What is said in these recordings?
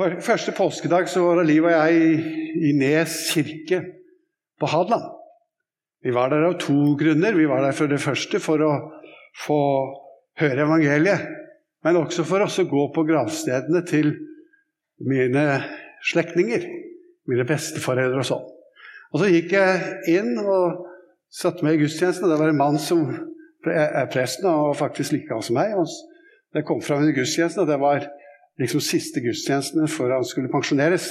Første påskedag så var Liv og jeg i, Nes kirke på Hadeland. Vi var der av to grunner. Vi var der for det første for å få høre evangeliet, men også for oss å gå på gravstedene til mine slektninger, mine besteforeldre og sånn. Og så gikk jeg inn og satte meg i gudstjenesten, det var en mann som er presten og faktisk like gammel som meg. Det kom fram i gudstjenesten, og det var liksom siste gudstjenesten før han skulle pensjoneres.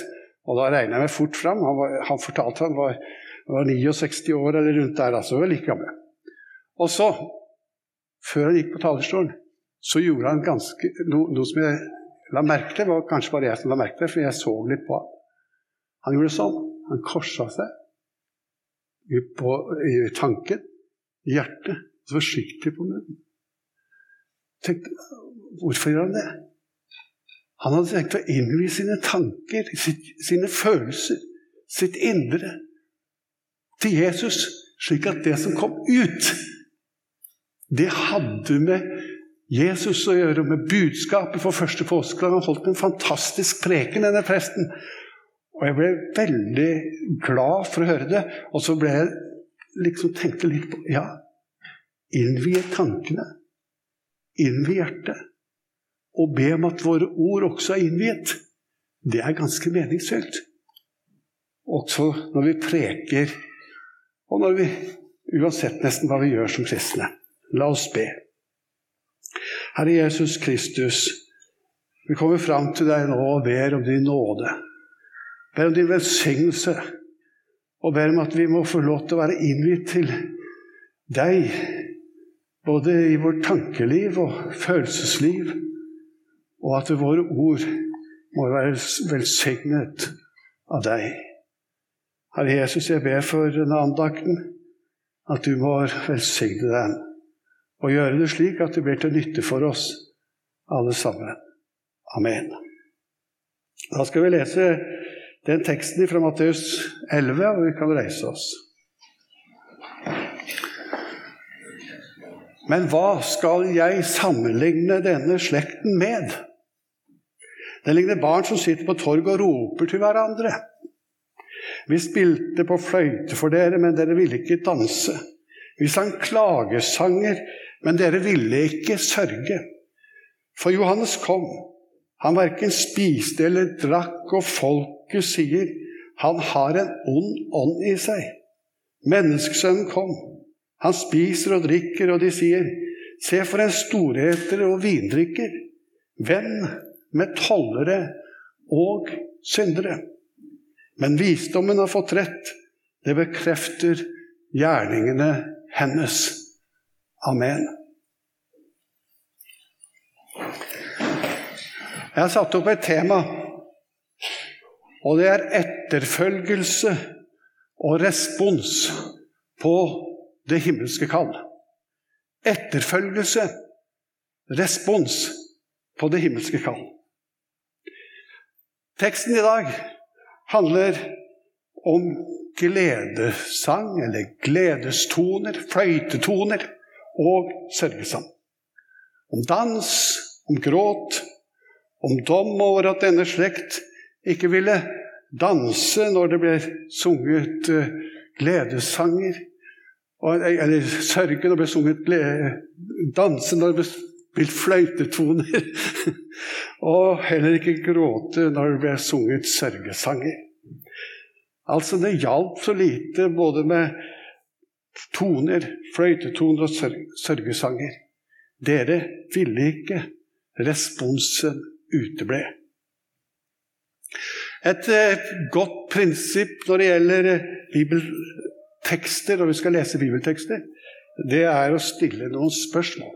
Og da regna jeg meg fort fram. Han, var, han fortalte han var, var 69 år eller rundt der. altså var like gammel. Og så, før han gikk på talerstolen, så gjorde han ganske, noe, noe som jeg la merke til. var kanskje bare jeg som la merke til, for jeg så litt på han. Han gjorde sånn. Han korsa seg på, i tanken, i hjertet, forsiktig på munnen. Tenkte, Hvorfor gjør han det? Han hadde tenkt å innvie sine tanker, sitt, sine følelser, sitt indre til Jesus, slik at det som kom ut, det hadde med Jesus å gjøre, med budskapet for første påskedag. Han holdt en fantastisk preken, denne presten. Og jeg ble veldig glad for å høre det. Og så ble jeg liksom tenkte litt på Ja, innvie tankene. Innvie hjertet og be om at våre ord også er innviet, det er ganske meningsfylt. Også når vi preker, og når vi uansett nesten hva vi gjør som kristne. La oss be. Herre Jesus Kristus, vi kommer fram til deg nå og ber om din nåde. Ber om din velsignelse. Og ber om at vi må få lov til å være innvidd til deg, både i vårt tankeliv og følelsesliv og at våre ord må være velsignet av deg. Herre Jesus, jeg ber for denne andakten at du må velsigne den og gjøre det slik at det blir til nytte for oss alle sammen. Amen. Da skal vi lese den teksten fra Matteus 11, og vi kan reise oss. Men hva skal jeg sammenligne denne slekten med? Det ligner barn som sitter på torget og roper til hverandre. Vi spilte på fløyte for dere, men dere ville ikke danse. Vi sang klagesanger, men dere ville ikke sørge. For Johannes kom. Han verken spiste eller drakk, og folket sier han har en ond ånd i seg. Menneskesønnen kom. Han spiser og drikker, og de sier, se for en storheter og vindrikker. Venn med tollere og syndere. Men visdommen har fått rett. Det bekrefter gjerningene hennes. Amen. Jeg har satt opp et tema, og det er etterfølgelse og respons på det himmelske kall. Etterfølgelse, respons på det himmelske kall. Teksten i dag handler om gledesang, eller gledestoner, fløytetoner og sørgesang. Om dans, om gråt, om dom over at denne slekt ikke ville danse når det ble sunget gledessanger, gledesanger. eller sørge når det ble sunget danse når det ble spilt fløytetoner. og heller ikke gråte når det ble sunget sørgesanger. Altså, det hjalp så lite både med toner, fløytetoner og sørgesanger. Dere ville ikke. Responsen uteble. Et eh, godt prinsipp når det gjelder eh, bibeltekster, når vi skal lese bibeltekster, det er å stille noen spørsmål.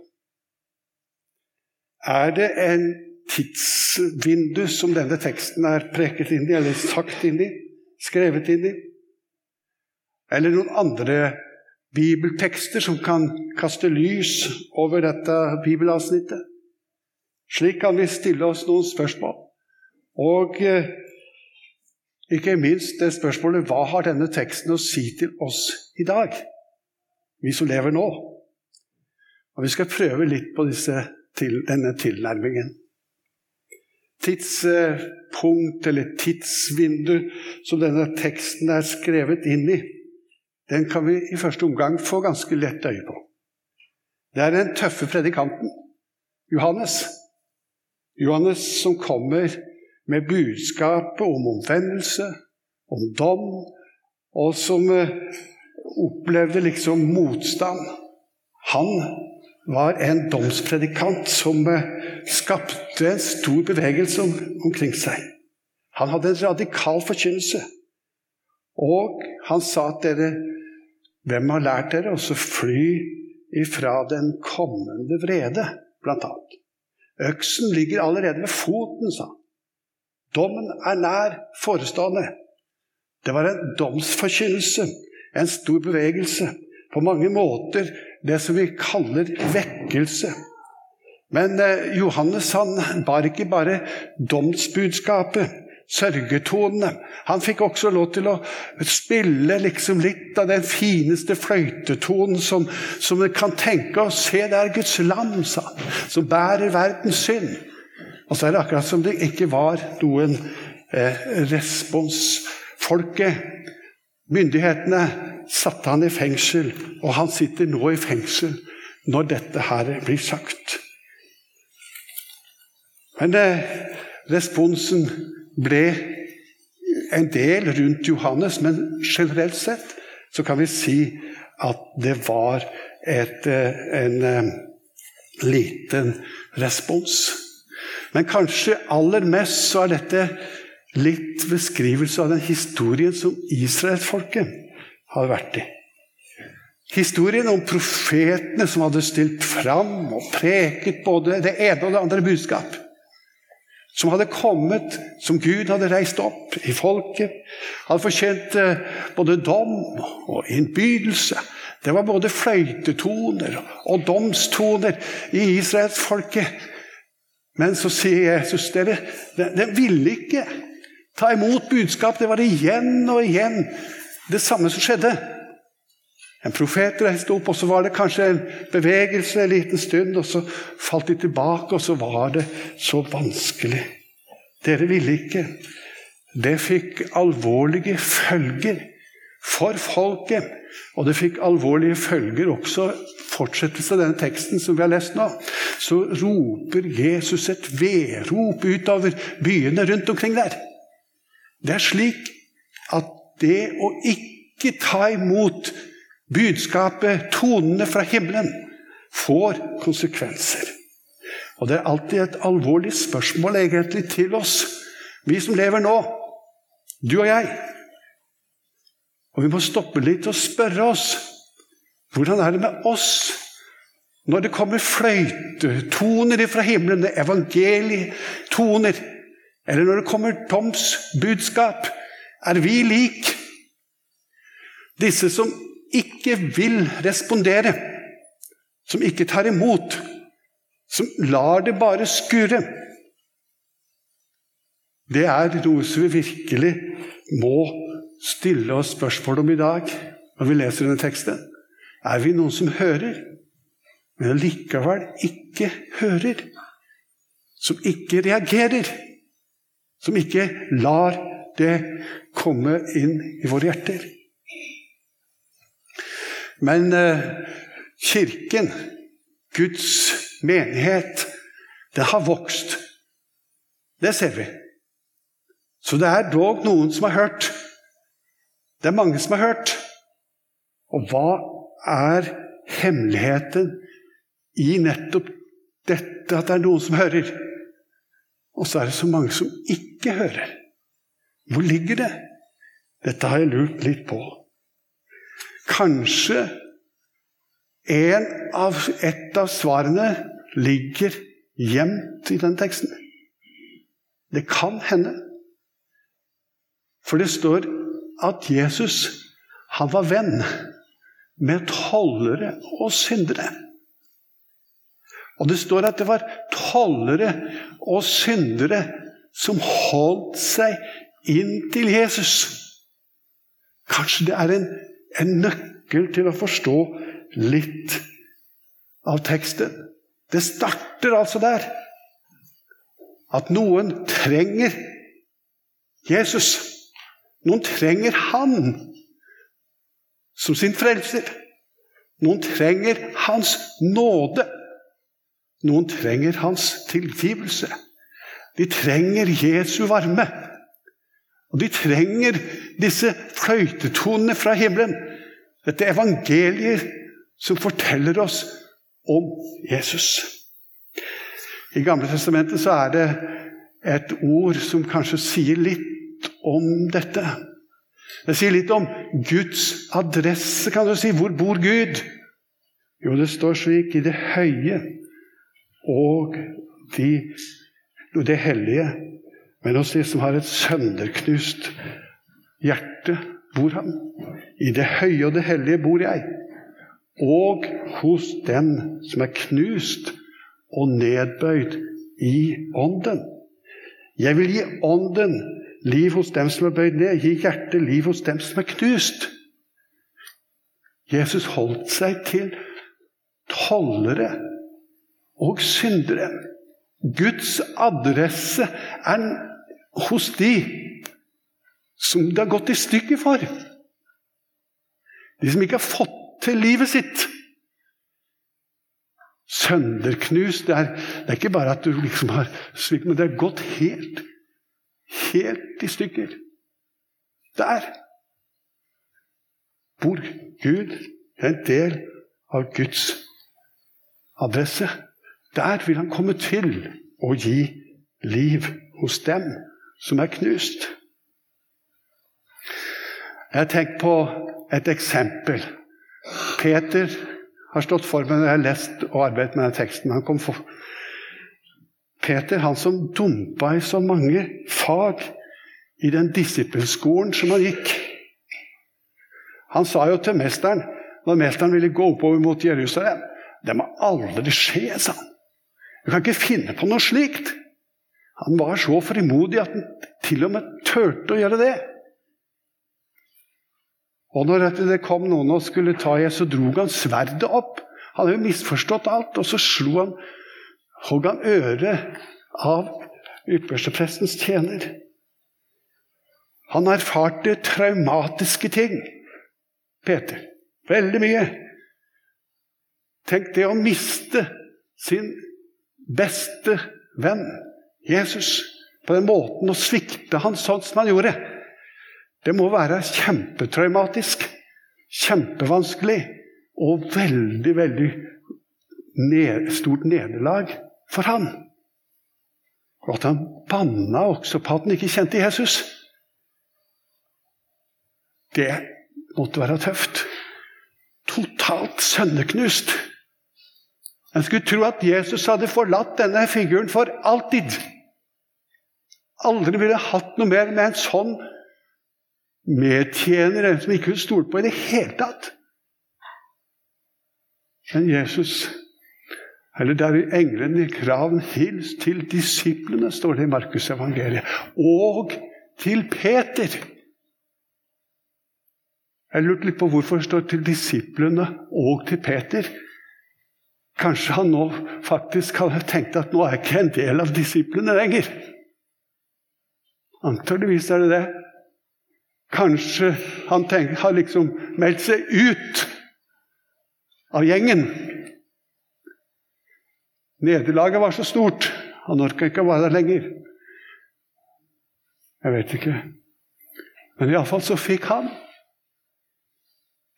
Er det en tidsvindu som denne teksten er preket inn i, eller sagt inn i, skrevet inn i? Eller noen andre bibeltekster som kan kaste lys over dette bibelavsnittet? Slik kan vi stille oss noen spørsmål. Og eh, ikke minst det spørsmålet hva har denne teksten å si til oss i dag, vi som lever nå? Og Vi skal prøve litt på disse til denne tilnærmingen. tidspunkt eller tidsvindu som denne teksten er skrevet inn i, den kan vi i første omgang få ganske lett øye på. Det er den tøffe predikanten, Johannes. Johannes som kommer med budskapet om omvendelse, om dom, og som eh, opplevde liksom motstand. Han var en domspredikant som eh, skapte en stor bevegelse omkring seg. Han hadde en radikal forkynnelse. Og han sa at dere Hvem har lært dere å fly ifra den kommende vrede, blant annet? Øksen ligger allerede ved foten, sa han. Dommen er nær forestående. Det var en domsforkynnelse, en stor bevegelse. På mange måter det som vi kaller vekkelse. Men eh, Johannes han bar ikke bare domsbudskapet, sørgetonene. Han fikk også lov til å spille liksom litt av den fineste fløytetonen som, som en kan tenke oss. Se, det er Guds lam, sa han, som bærer verdens synd. Og så er det akkurat som det ikke var noen eh, respons. Folket, myndighetene, satte han i fengsel, og han sitter nå i fengsel når dette her blir sagt. Men eh, responsen ble en del rundt Johannes, men generelt sett så kan vi si at det var et, eh, en eh, liten respons. Men kanskje aller mest så er dette litt beskrivelse av den historien som israelsfolket hadde vært i. Historien om profetene som hadde stilt fram og preket både det ene og det andre budskap. Som hadde kommet, som Gud hadde reist opp i folket. Hadde fortjent eh, både dom og innbydelse. Det var både fløytetoner og domstoner i israelsfolket. Men så sier Jesus dere, den ville ikke ta imot budskap. Det var igjen og igjen det samme som skjedde. En profet reiste opp, og så var det kanskje en bevegelse en liten stund, og så falt de tilbake, og så var det så vanskelig. Dere ville ikke. Det fikk alvorlige følger for folket. Og det fikk alvorlige følger også fortsettelse av denne teksten som vi har lest nå. Så roper Jesus et vedrop utover byene rundt omkring der. Det er slik at det å ikke ta imot budskapet, tonene fra himmelen, får konsekvenser. Og det er alltid et alvorlig spørsmål egentlig til oss, vi som lever nå, du og jeg. Og vi må stoppe litt og spørre oss hvordan er det med oss når det kommer fløytetoner fra himmelen, evangelietoner, eller når det kommer Toms budskap? Er vi lik disse som ikke vil respondere, som ikke tar imot, som lar det bare skure? Det er noe vi virkelig må stille oss spørsmål om i dag når vi leser denne teksten. Er vi noen som hører, men likevel ikke hører? Som ikke reagerer? Som ikke lar det komme inn i våre hjerter. Men eh, Kirken, Guds menighet, det har vokst. Det ser vi. Så det er dog noen som har hørt. Det er mange som har hørt. Og hva er hemmeligheten i nettopp dette at det er noen som hører? Og så er det så mange som ikke hører. Hvor ligger det? Dette har jeg lurt litt på. Kanskje av, et av svarene ligger gjemt i den teksten. Det kan hende. For det står at Jesus han var venn med tollere og syndere. Og det står at det var tollere og syndere som holdt seg inn til Jesus. Kanskje det er en, en nøkkel til å forstå litt av teksten. Det starter altså der. at noen trenger Jesus. Noen trenger Han som sin frelser. Noen trenger Hans nåde. Noen trenger Hans tilgivelse. De trenger Jesu varme. Og de trenger disse fløytetonene fra himmelen. Dette evangeliet som forteller oss om Jesus. I Gamle testamentet så er det et ord som kanskje sier litt om dette. Det sier litt om Guds adresse, kan du si. Hvor bor Gud? Jo, det står slik i det høye og de, det hellige. Men hos de som har et sønderknust hjerte, bor han. I det høye og det hellige bor jeg. Og hos den som er knust og nedbøyd i ånden. Jeg vil gi ånden liv hos dem som er bøyd ned, gi hjertet liv hos dem som er knust. Jesus holdt seg til tollere og syndere. Guds adresse er hos de som det har gått i stykker for. De som ikke har fått til livet sitt. Sønderknust det er, det er ikke bare at du liksom har svikt, men det er gått helt, helt i stykker. Der bor Gud. en del av Guds adresse. Der vil han komme til å gi liv hos dem som er knust. Jeg tenkt på et eksempel. Peter har stått for meg når jeg har lest og arbeidet med den teksten. Han kom for Peter, han som dumpa i så mange fag i den disippelskolen som han gikk. Han sa jo til mesteren, når mesteren ville gå oppover mot Jerusalem Det må aldri skje, sa han. Du kan ikke finne på noe slikt. Han var så frimodig at han til og med turte å gjøre det. Og når det kom noen og skulle ta i, så drog han sverdet opp. Han hadde jo misforstått alt, og så slo han hogg han øret av yppersteprestens tjener. Han erfarte traumatiske ting, Peter. Veldig mye. Tenk det å miste sin beste venn, Jesus, på den måten, og svikte han sånn som han gjorde. Det må være kjempetraumatisk, kjempevanskelig og veldig, veldig ned, stort nederlag for han. Og at han banna også på at han ikke kjente Jesus. Det måtte være tøft. Totalt sønneknust. En skulle tro at Jesus hadde forlatt denne figuren for alltid. Aldri ville hatt noe mer med en sånn medtjener, en som ikke kunne stole på i det hele tatt. Men Jesus eller der i engelen i kraven, hils til disiplene, står det i Markus evangeliet. Og til Peter. Jeg lurte litt på hvorfor det står 'til disiplene og til Peter'. Kanskje han nå faktisk hadde tenkt at nå er jeg ikke en del av disiplene lenger. Antakeligvis er det det. Kanskje han tenker, har liksom meldt seg ut av gjengen. Nederlaget var så stort. Han orka ikke å være der lenger. Jeg vet ikke. Men iallfall så fikk han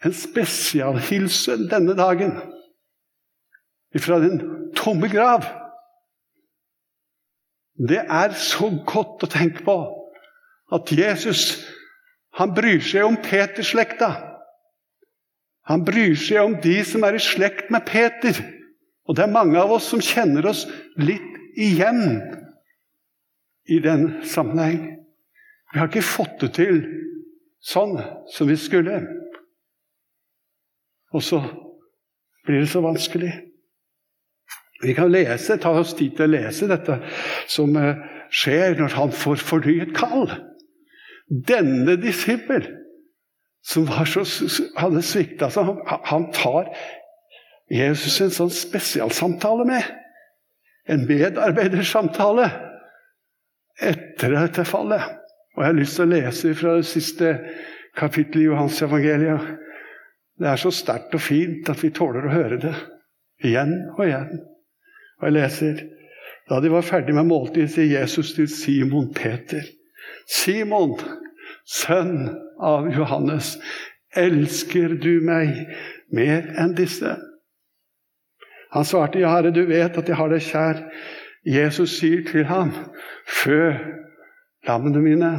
en spesialhilsen denne dagen fra den tomme grav. Det er så godt å tenke på at Jesus han bryr seg om Peterslekta. Han bryr seg om de som er i slekt med Peter. Og det er mange av oss som kjenner oss litt igjen i den sammenheng. Vi har ikke fått det til sånn som vi skulle. Og så blir det så vanskelig. Vi kan lese, ta oss tid til å lese dette som eh, skjer når han får fornyet kall. Denne disippel, som så, hadde svikta så han, han tar Jesus en sånn spesialsamtale med. En medarbeidersamtale. etter dette fallet. Og Jeg har lyst til å lese fra det siste kapittelet i Johans evangeliet. Det er så sterkt og fint at vi tåler å høre det igjen og igjen. Og jeg leser Da de var ferdig med måltidet, sier Jesus til Simon Peter. Simon, sønn av Johannes, elsker du meg mer enn disse? Han svarte, ja, Herre, du vet at jeg har deg kjær. Jesus sier til ham, fø lammene mine.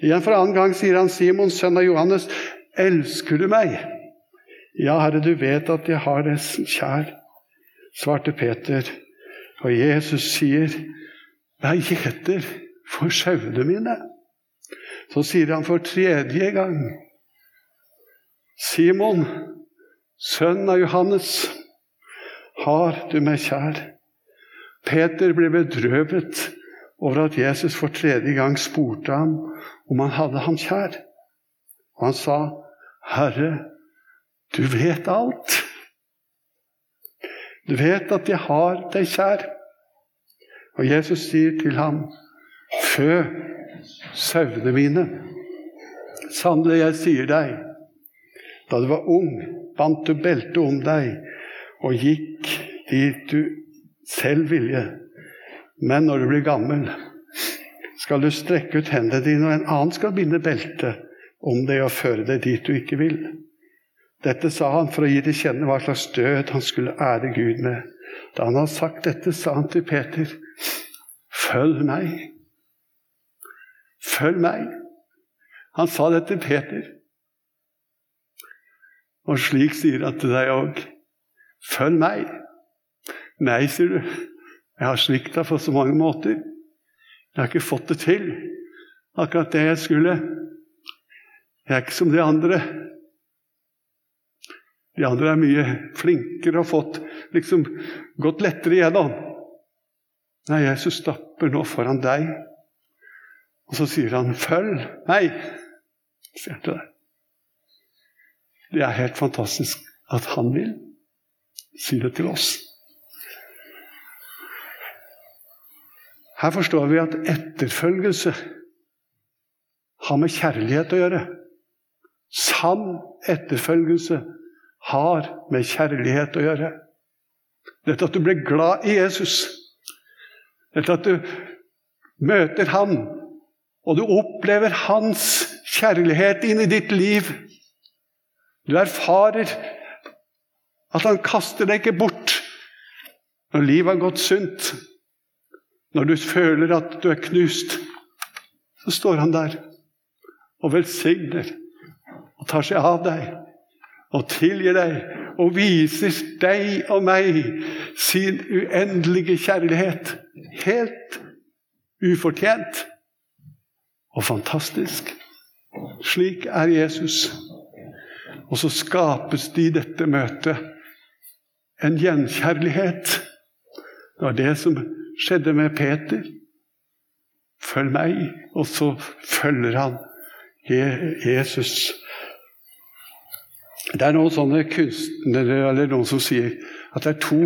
Igjen for annen gang sier han, Simon, sønn av Johannes, elsker du meg? Ja, Herre, du vet at jeg har deg kjær, svarte Peter. Og Jesus sier, 'Vær gjeter for sauene mine'. Så sier han for tredje gang, 'Simon, sønn av Johannes, har du meg kjær?' Peter ble bedrøvet over at Jesus for tredje gang spurte ham om han hadde ham kjær. Og han sa, 'Herre, du vet alt.' Du vet at jeg har deg kjær. Og Jesus sier til ham, Fø sauene mine. Sannelig, jeg sier deg, da du var ung, bandt du beltet om deg og gikk dit du selv ville. Men når du blir gammel, skal du strekke ut hendene dine, og en annen skal binde beltet om deg og føre deg dit du ikke vil. Dette sa han for å gi til kjenne hva slags død han skulle ære Gud med. Da han hadde sagt dette, sa han til Peter, følg meg. Følg meg. Han sa det til Peter. Og slik sier han til deg òg. Følg meg. Nei, sier du. Jeg har svikta på så mange måter. Jeg har ikke fått det til. Akkurat det jeg skulle. Jeg er ikke som de andre. De andre er mye flinkere og fått liksom gått lettere igjennom. Nei, Jesus stopper nå foran deg, og så sier han 'følg meg'. Sier han til. Det er helt fantastisk at han vil si det til oss. Her forstår vi at etterfølgelse har med kjærlighet å gjøre. Sann etterfølgelse har med kjærlighet å gjøre. Dette at du blir glad i Jesus. Dette at du møter Han, og du opplever Hans kjærlighet inn i ditt liv. Du erfarer at Han kaster deg ikke bort når livet har gått sunt. Når du føler at du er knust, så står Han der og velsigner og tar seg av deg og tilgir deg og viser deg og meg sin uendelige kjærlighet. Helt ufortjent og fantastisk. Slik er Jesus. Og så skapes det i dette møtet en gjenkjærlighet. Det var det som skjedde med Peter. Følg meg, og så følger han Jesus. Det er noen sånne kunstnere eller noen som sier at det er to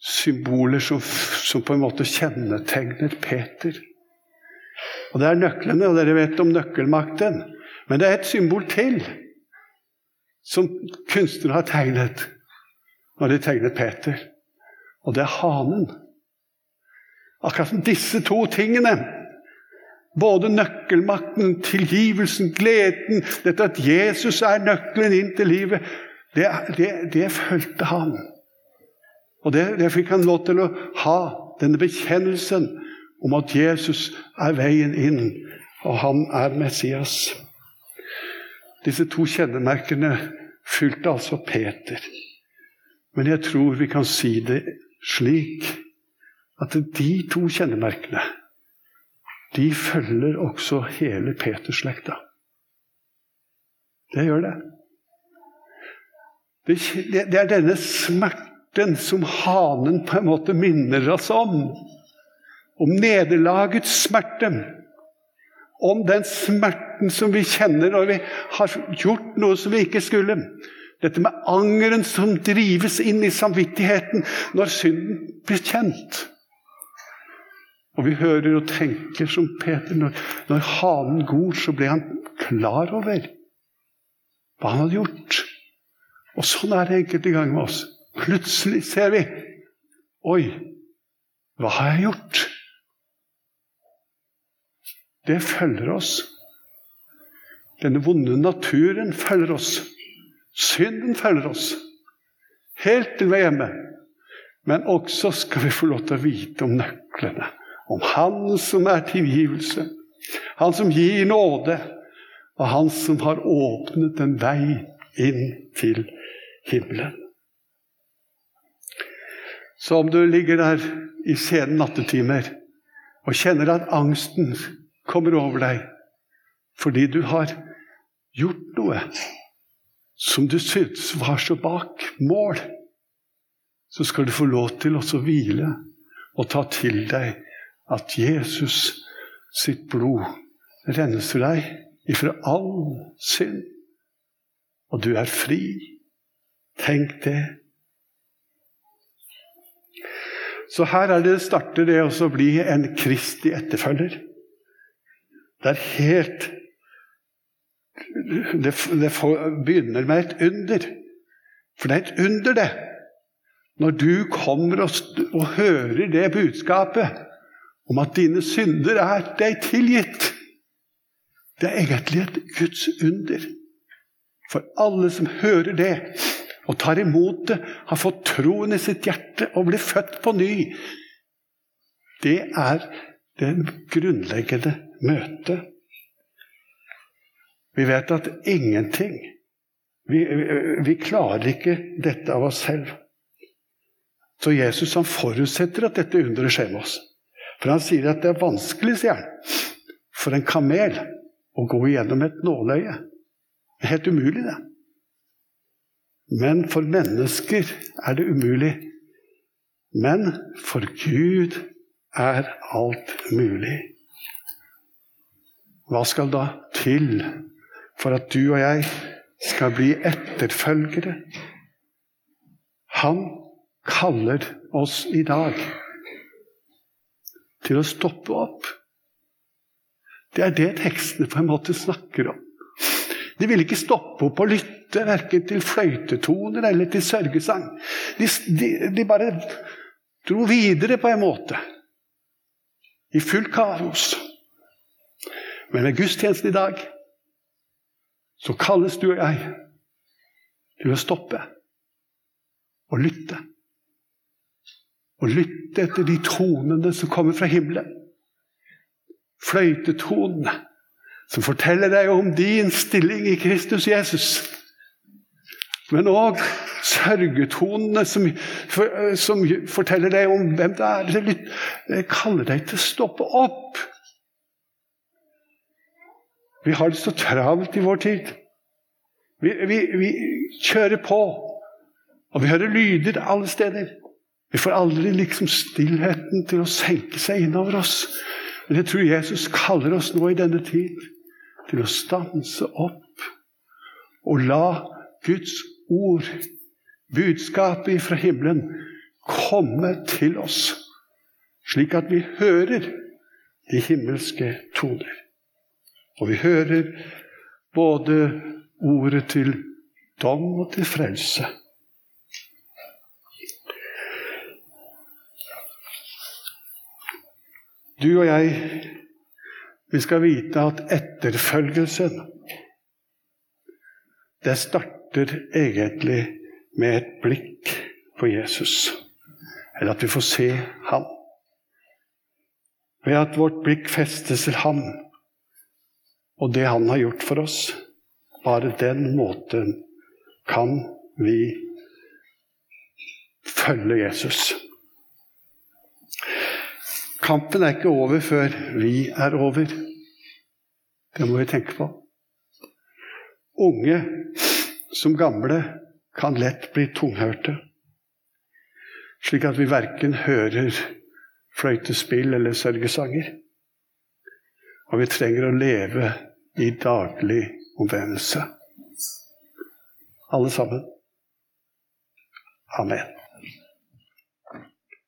symboler som, som på en måte kjennetegner Peter. Og Det er nøklene, og dere vet om nøkkelmakten. Men det er et symbol til som kunstnere har tegnet når de tegnet Peter. Og det er hanen. Akkurat som disse to tingene både nøkkelmakten, tilgivelsen, gleden Dette at Jesus er nøkkelen inn til livet, det, det, det fulgte han. Og det, det fikk han lov til å ha, denne bekjennelsen om at Jesus er veien inn, og han er Messias. Disse to kjennemerkene fulgte altså Peter. Men jeg tror vi kan si det slik at de to kjennemerkene de følger også hele Peterslekta. Det gjør det. Det er denne smerten som hanen på en måte minner oss om. Om nederlagets smerte. Om den smerten som vi kjenner når vi har gjort noe som vi ikke skulle. Dette med angeren som drives inn i samvittigheten når synden blir kjent. Og vi hører og tenker som Peter. Når, når hanen gor, så ble han klar over hva han hadde gjort. Og sånn er det enkelte ganger med oss. Plutselig ser vi Oi, hva har jeg gjort? Det følger oss. Denne vonde naturen følger oss. Synden følger oss. Helt til vi er hjemme. Men også skal vi få lov til å vite om nøklene. Om Han som er tilgivelse. Han som gir nåde. Og Han som har åpnet en vei inn til himmelen. Så om du ligger der i sene nattetimer og kjenner at angsten kommer over deg fordi du har gjort noe som du syntes var så bak mål, så skal du få lov til å hvile og ta til deg at Jesus sitt blod renser deg ifra all synd. Og du er fri. Tenk det. Så her er det starter det å bli en Kristi etterfølger. Det er helt Det, det begynner med et under. For det er et under, det. Når du kommer og, og hører det budskapet om at dine synder er deg tilgitt. Det er egentlig et Guds under. For alle som hører det, og tar imot det, har fått troen i sitt hjerte og blir født på ny. Det er det grunnleggende møtet. Vi vet at ingenting vi, vi, klarer ikke dette av oss selv. Så Jesus han forutsetter at dette underet skjer med oss. For han sier at det er vanskelig, sier han, for en kamel å gå igjennom et nåløye. Det er helt umulig, det. Men for mennesker er det umulig. Men for Gud er alt mulig. Hva skal da til for at du og jeg skal bli etterfølgere? Han kaller oss i dag til å stoppe opp. Det er det tekstene på en måte snakker om. De ville ikke stoppe opp og lytte verken til fløytetoner eller til sørgesang. De, de, de bare dro videre på en måte. I full kaos. Men ved gudstjenesten i dag så kalles du og jeg til å stoppe og lytte. Og lytte etter de tonene som kommer fra himmelen. Fløytetonene som forteller deg om din stilling i Kristus Jesus. Men òg sørgetonene som, som, forteller deg om hvem det er. Det kaller deg til å stoppe opp. Vi har det så travelt i vår tid. Vi, vi, vi kjører på, og vi hører lyder alle steder. Vi får aldri liksom stillheten til å senke seg innover oss. Men jeg tror Jesus kaller oss nå i denne tid til å stanse opp og la Guds ord, budskapet fra himmelen, komme til oss, slik at vi hører de himmelske toner. Og vi hører både ordet til dom og til frelse. Du og jeg vi skal vite at etterfølgelsen det starter egentlig med et blikk på Jesus. Eller at vi får se ham. Ved at vårt blikk festes til ham og det han har gjort for oss. Bare den måten kan vi følge Jesus. Kampen er ikke over før vi er over. Det må vi tenke på. Unge som gamle kan lett bli tunghørte, slik at vi verken hører fløytespill eller sørgesanger. Og vi trenger å leve i daglig omvendelse. Alle sammen. Amen.